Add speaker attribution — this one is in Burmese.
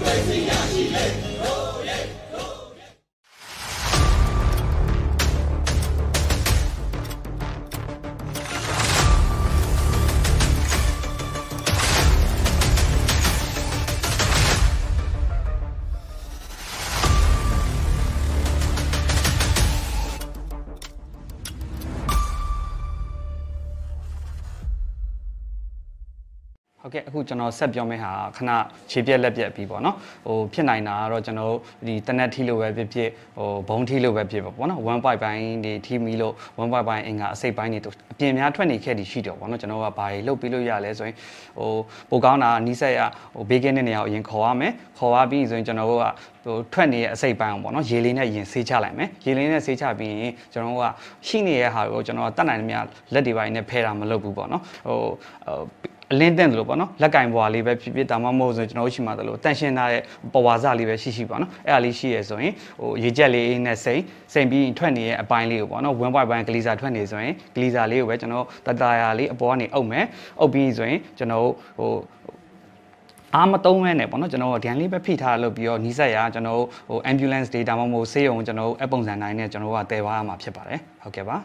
Speaker 1: 我们是亚洲。 ဟုတ်ကဲ့အခုကျွန်တော်ဆက်ပြောမယ့်ဟာခဏခြေပြက်လက်ပြက်ပြီးပေါ့နော်ဟိုဖြစ်နိုင်တာကတော့ကျွန်တော်ဒီတနက်ထီလို့ပဲဖြစ်ဖြစ်ဟိုဘုံထီလို့ပဲဖြစ်ပေါ့ပေါ့နော်1 point ပိုင်းဒီထီမီလို့1 point ပိုင်းအင်္ဂါအစိပ်ပိုင်းတွေအပြင်များထွက်နေခဲ့တည်ရှိတော့ပေါ့နော်ကျွန်တော်ကဘာတွေလုပ်ပြီးလို့ရလဲဆိုရင်ဟိုပိုကောင်းတာနီးစက်ရဟိုဘေးကင်းတဲ့နေရာကိုအရင်ခေါ်ရမယ်ခေါ်ရပြီးဆိုရင်ကျွန်တော်တို့ကဟိုထွက်နေတဲ့အစိပ်ပိုင်းအောင်ပေါ့နော်ရေလေးနဲ့ရင်ဆေးချလိုက်မယ်ရေလေးနဲ့ဆေးချပြီးရင်ကျွန်တော်တို့ကရှိနေတဲ့ဟာကိုကျွန်တော်ကတတ်နိုင်သမျှလက်တွေပိုင်းနဲ့ဖဲတာမလုပ်ဘူးပေါ့နော်ဟို အလင်းတင့်တယ်လို့ပေါ့နော်လက်ကင်ဘွားလေးပဲဖြစ်ဖြစ်ဒါမှမဟုတ်ဆိုကျွန်တော်တို့ရှိမှတယ်လို့တန်ရှင်းထားတဲ့ပဝါစလေးပဲရှိရှိပေါ့နော်အဲ့ဒါလေးရှိရဆိုရင်ဟိုရေကြက်လေးနဲ့စိမ့်စိမ့်ပြီးထွက်နေတဲ့အပိုင်းလေးကိုပေါ့နော်ဝင်းပွိုင်ပိုင်းဂလီစာထွက်နေဆိုရင်ဂလီစာလေးကိုပဲကျွန်တော်တတရာလေးအပေါ်ကနေအုပ်မယ်အုပ်ပြီးဆိုရင်ကျွန်တော်ဟိုအားမတုံးမဲနဲ့ပေါ့နော်ကျွန်တော်ဒန်လေးပဲဖိထားလို့ပြီးတော့နီးစက်ရကျွန်တော်ဟို ambulance data မဟုတ်ဆေးရုံကျွန်တော်အပုံစံတိုင်းနဲ့ကျွန်တော်ကတည်သွားရမှာဖြစ်ပါတယ်ဟုတ်ကဲ့ပါ